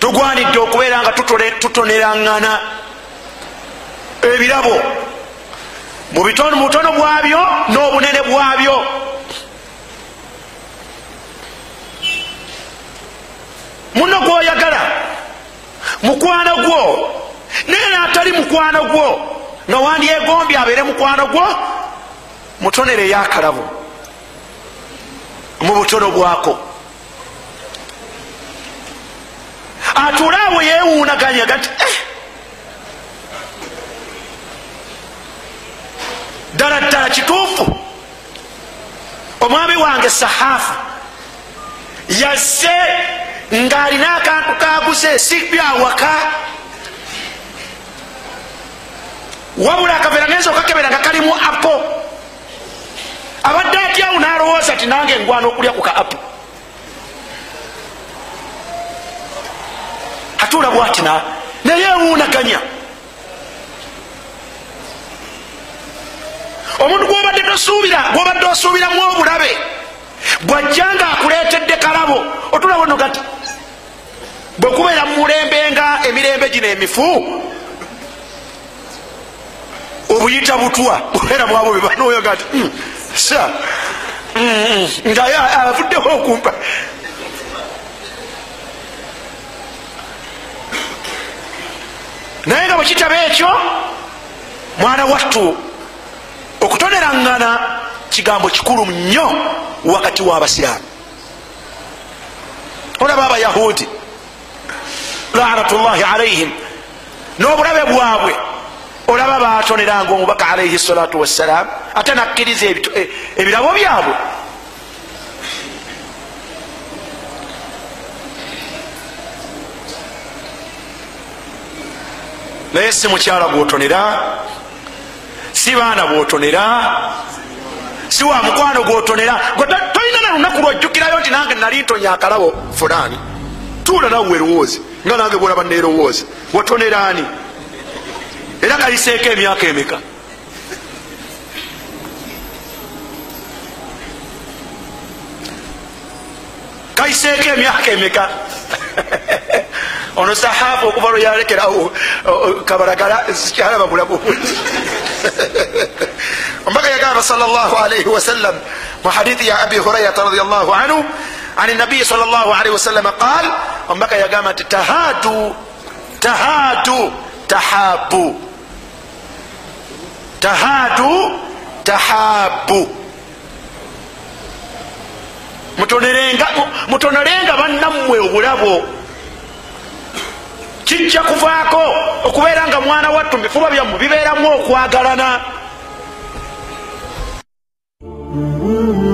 tugwanidde okubeera nga tutoneraŋŋana ebirabo mu butono bwabyo n'obunene bwabyo. Muno gwoyagala mukwano gwo naye naatali mukwano gwo nga wandyegombye abeere mukwano gwo mutonere eyakalabo mu butono bwako atuule awo yewuunaganya gati ddala ddala kituufu. Omwami wange sahaafu yazze ng'alina akantu kaguze si byawaka wabula akaveera ngenza okakebera nga kalimu apo. Abadde atyawo n'alowooza ti nange engwana okulya ku ka apo atuula bwati naye ewuunaganya omuntu gwobadde tosuubira gwobadde osuubiramu obulabe bwajja nga akuleetedde kalabo otulabo no gati bwekubeera mumulembe nga emirembe gino emifu obuyita butwa bubeera mwabo bebanoyo gati hmm, sa hmm, hmm, nga avuddeho okumpa naye nga bwekitaba ekyo mwana wattu okutoneraŋŋana kigambo kikulu nnyo wakati w'abasiraamu olaba abayahudi lanatullahi alaihim n'obulabe bwabwe olaba batoneranga omubaka alaihi salatu wassalaamu ate nakkiriza e, ebirabo byabwe naye si mukyala gwotonera si baana bwotonera si wa mukwano gwotonera tolina na lunaku lwojjukirayo nti nange nali ntonya akalabo fulani. Tuula nawe werowoozi nga nange bwolaba nerowoozi watoneraani era kayiseeko emyaka emeka? Kayiseeko emyaka emeka ono sahaafu okuva lwe yalekerawo kabalagala kyalaba bulabu ombaka yagamba sal llah alaihi wasallam mu hadithi ya abi hurairata radiallahu anhu an nabiyi sal llah alaihi wasallam qal ombaka yagamba nti tahadu tahadu tahabu. Tahadu tahabu. Mutonerenga bannammwe obulabo kijja kuvaako okubeera nga mwana wattu mubifuba byammwe bibeeramu okwagalana mm -hmm.